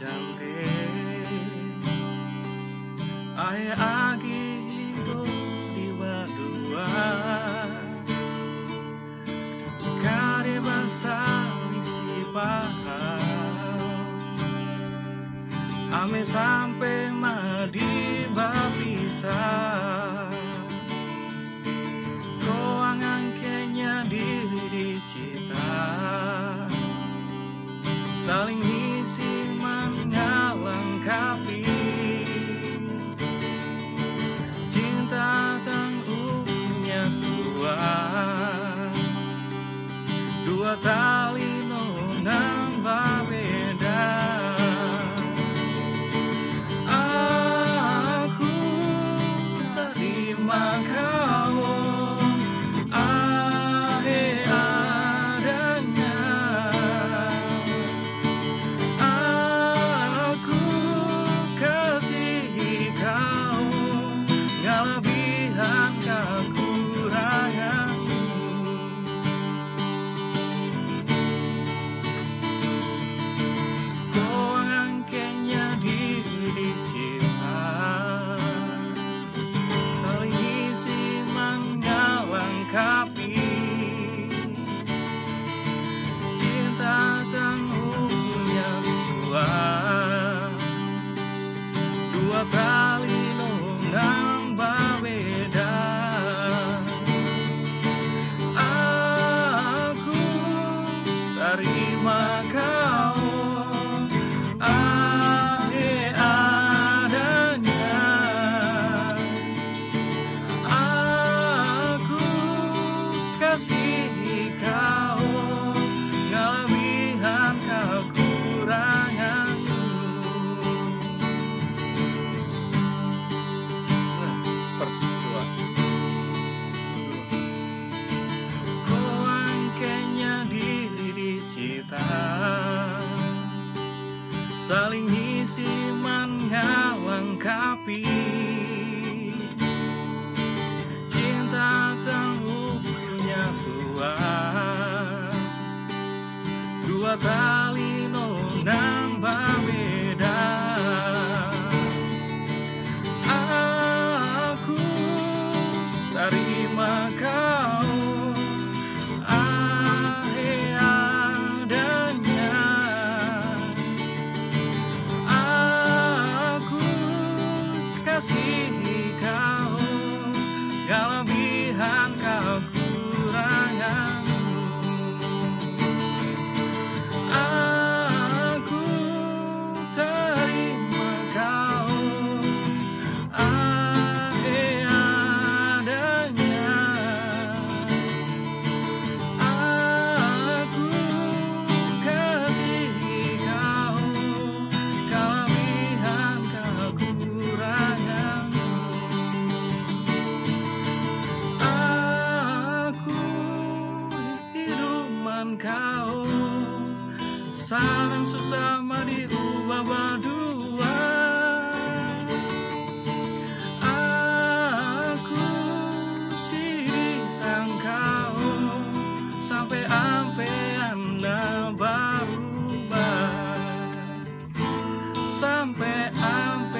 chambe ai agi do diwa dua kare masa si paha. Ame sampai madi bisa Doangan kenya diri cita saling terima kau Dua kali lo nambah beda Aku terima kau Saling isi mengalangkapi Cinta tak punya dua tali Sarang sesama diubah berdua. Aku sidi kau Sampai ampe anda berubah Sampai ampe